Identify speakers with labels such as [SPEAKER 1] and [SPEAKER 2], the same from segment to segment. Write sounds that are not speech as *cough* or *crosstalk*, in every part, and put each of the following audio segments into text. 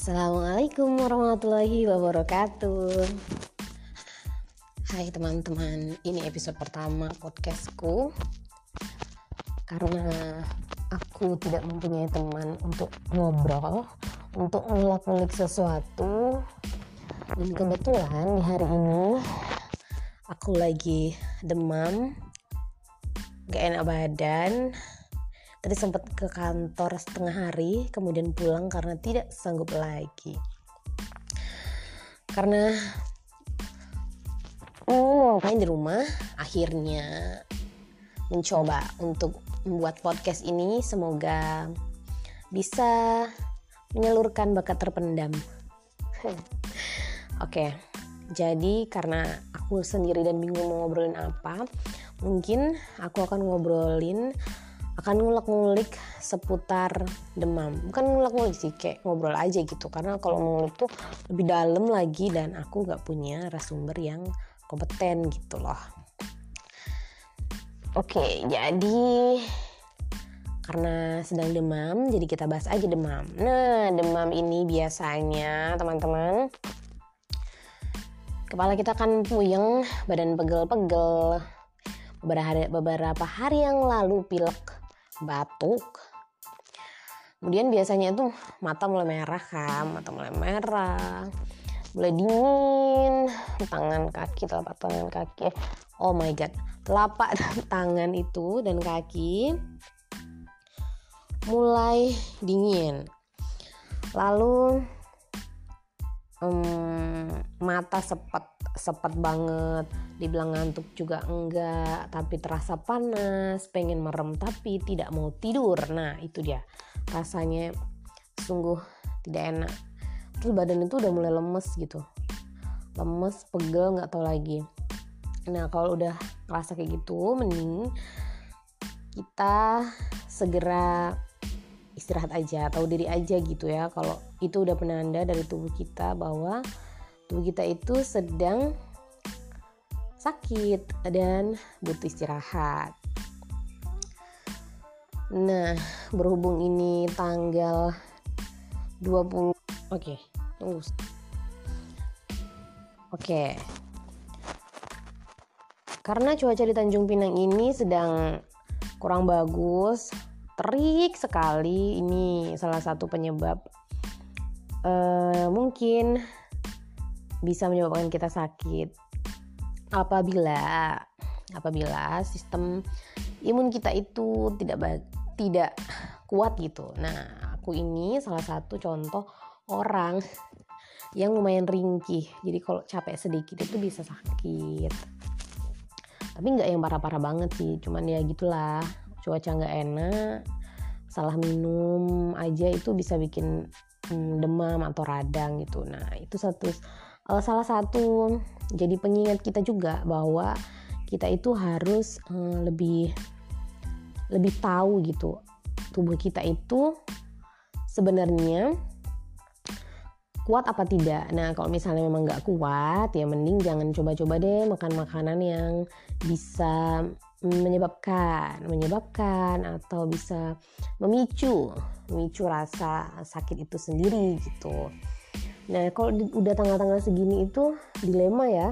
[SPEAKER 1] Assalamualaikum warahmatullahi wabarakatuh. Hai teman-teman, ini episode pertama podcastku. Karena aku tidak mempunyai teman untuk ngobrol Untuk ngulik-ngulik sesuatu. Dan kebetulan hari ini Aku lagi demam Gak enak badan Tadi sempat ke kantor setengah hari, kemudian pulang karena tidak sanggup lagi. Karena mau ngapain di rumah, akhirnya mencoba untuk membuat podcast ini. Semoga bisa menyalurkan bakat terpendam. *laughs* Oke, jadi karena aku sendiri dan bingung mau ngobrolin apa, mungkin aku akan ngobrolin akan ngulik-ngulik seputar demam. Bukan ngulik-ngulik sih kayak ngobrol aja gitu. Karena kalau ngulik tuh lebih dalam lagi dan aku nggak punya narasumber yang kompeten gitu loh. Oke jadi karena sedang demam jadi kita bahas aja demam. Nah demam ini biasanya teman-teman kepala kita kan puyeng badan pegel-pegel. Beberapa hari, beberapa hari yang lalu pilek batuk. Kemudian biasanya itu mata mulai merah kan mata mulai merah mulai dingin tangan kaki telapak tangan kaki. Oh my god telapak *laughs* tangan itu dan kaki mulai dingin. Lalu um, mata sepet sepet banget. Dibilang ngantuk juga enggak tapi terasa panas pengen merem tapi tidak mau tidur. Nah itu dia. Rasanya sungguh tidak enak. Terus badan itu udah mulai lemes gitu. Lemes pegel nggak tahu lagi. Nah kalau udah rasa kayak gitu mending kita segera istirahat aja tahu diri aja gitu ya. Kalau itu udah penanda dari tubuh kita bahwa tubuh kita itu sedang sakit dan butuh istirahat. Nah, berhubung ini tanggal 20 Oke, okay, tunggu. Oke. Okay. Karena cuaca di Tanjung Pinang ini sedang kurang bagus, terik sekali. Ini salah satu penyebab uh, mungkin bisa menyebabkan kita sakit apabila apabila sistem imun kita itu tidak tidak kuat gitu. Nah, aku ini salah satu contoh orang yang lumayan ringkih. Jadi kalau capek sedikit itu bisa sakit. Tapi nggak yang parah-parah banget sih. Cuman ya gitulah. Cuaca nggak enak, salah minum aja itu bisa bikin demam atau radang gitu. Nah, itu satu uh, salah satu jadi pengingat kita juga bahwa kita itu harus uh, lebih lebih tahu gitu tubuh kita itu sebenarnya kuat apa tidak. Nah kalau misalnya memang nggak kuat ya mending jangan coba-coba deh makan makanan yang bisa menyebabkan menyebabkan atau bisa memicu memicu rasa sakit itu sendiri gitu. Nah kalau udah tanggal-tanggal segini itu dilema ya.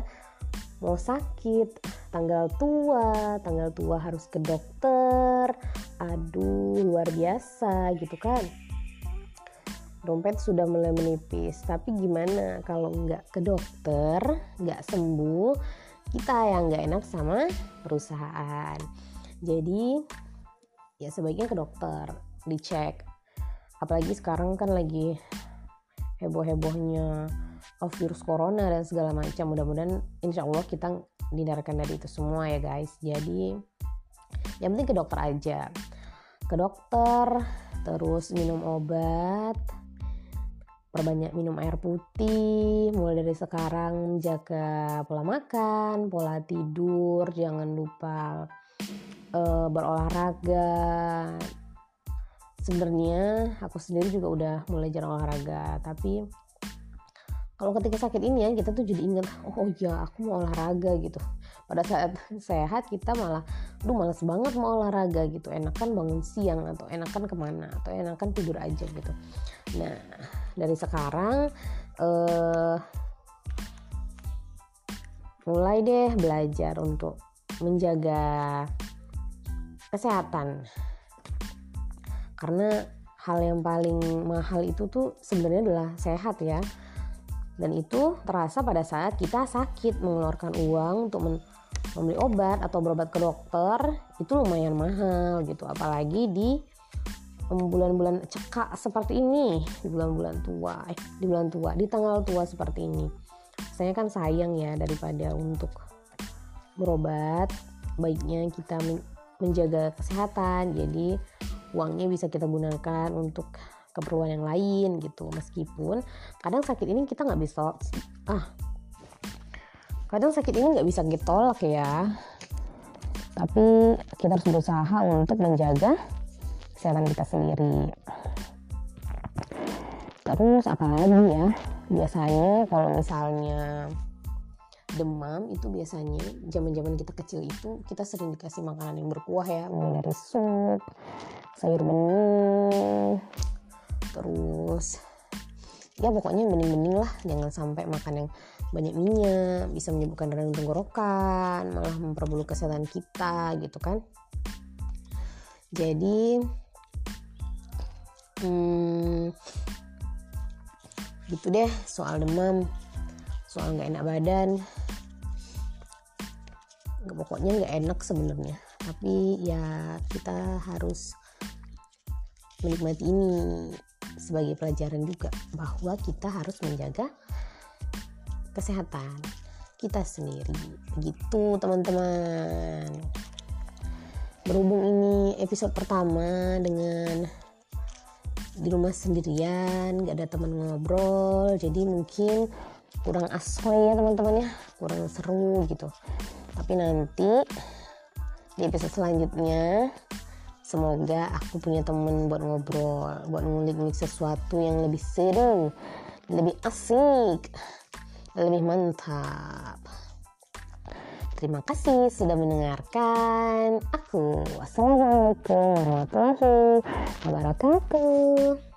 [SPEAKER 1] Mau sakit tanggal tua tanggal tua harus ke dokter. Aduh luar biasa gitu kan. Dompet sudah mulai menipis tapi gimana kalau nggak ke dokter nggak sembuh kita yang nggak enak sama perusahaan. Jadi ya sebaiknya ke dokter dicek. Apalagi sekarang kan lagi heboh-hebohnya of virus corona dan segala macam. Mudah-mudahan insya Allah kita dihindarkan dari itu semua ya guys. Jadi yang penting ke dokter aja. Ke dokter terus minum obat perbanyak minum air putih mulai dari sekarang jaga pola makan pola tidur jangan lupa uh, berolahraga. Sebenarnya aku sendiri juga udah mulai jarang olahraga tapi kalau ketika sakit ini ya kita tuh jadi ingat oh, oh ya aku mau olahraga gitu pada saat *laughs* sehat kita malah duh males banget mau olahraga gitu. Enakan bangun siang atau enakan ke mana atau enakan tidur aja gitu. Nah dari sekarang eh, mulai deh belajar untuk menjaga kesehatan. Karena hal yang paling mahal itu tuh sebenarnya adalah sehat ya. Dan itu terasa pada saat kita sakit mengeluarkan uang untuk membeli obat atau berobat ke dokter itu lumayan mahal gitu. Apalagi di bulan-bulan cekak seperti ini di bulan-bulan tua eh di bulan tua di tanggal tua seperti ini. Saya kan sayang ya daripada untuk berobat baiknya kita menjaga kesehatan. Jadi uangnya bisa kita gunakan untuk keperluan yang lain gitu. Meskipun kadang sakit ini kita nggak bisa ah kadang sakit ini nggak bisa kita tolak ya. Tapi kita harus berusaha untuk menjaga kesehatan kita sendiri. Terus apalagi ya? Biasanya kalau misalnya demam itu biasanya zaman-zaman kita kecil itu kita sering dikasih makanan yang berkuah ya. Mulai dari sup sayur bening terus ya pokoknya bening-bening lah. Jangan sampai makan yang banyak minyak bisa menyebabkan radang tenggorokan malah memperburuk kesehatan kita gitu kan. Jadi hmm, gitu deh soal demam soal nggak enak badan. Nggak pokoknya nggak enak sebenarnya. Tapi ya kita harus menikmati ini sebagai pelajaran juga bahwa kita harus menjaga kesehatan kita sendiri. Begitu teman-teman. Berhubung ini episode pertama dengan di rumah sendirian gak ada teman ngobrol jadi mungkin kurang asli ya teman-teman ya. Kurang seru gitu. Tapi nanti di episode selanjutnya Semoga aku punya temen buat ngobrol, buat ngulik-ngulik sesuatu yang lebih seru, lebih asik, lebih mantap. Terima kasih sudah mendengarkan aku. Wassalamualaikum warahmatullahi wabarakatuh.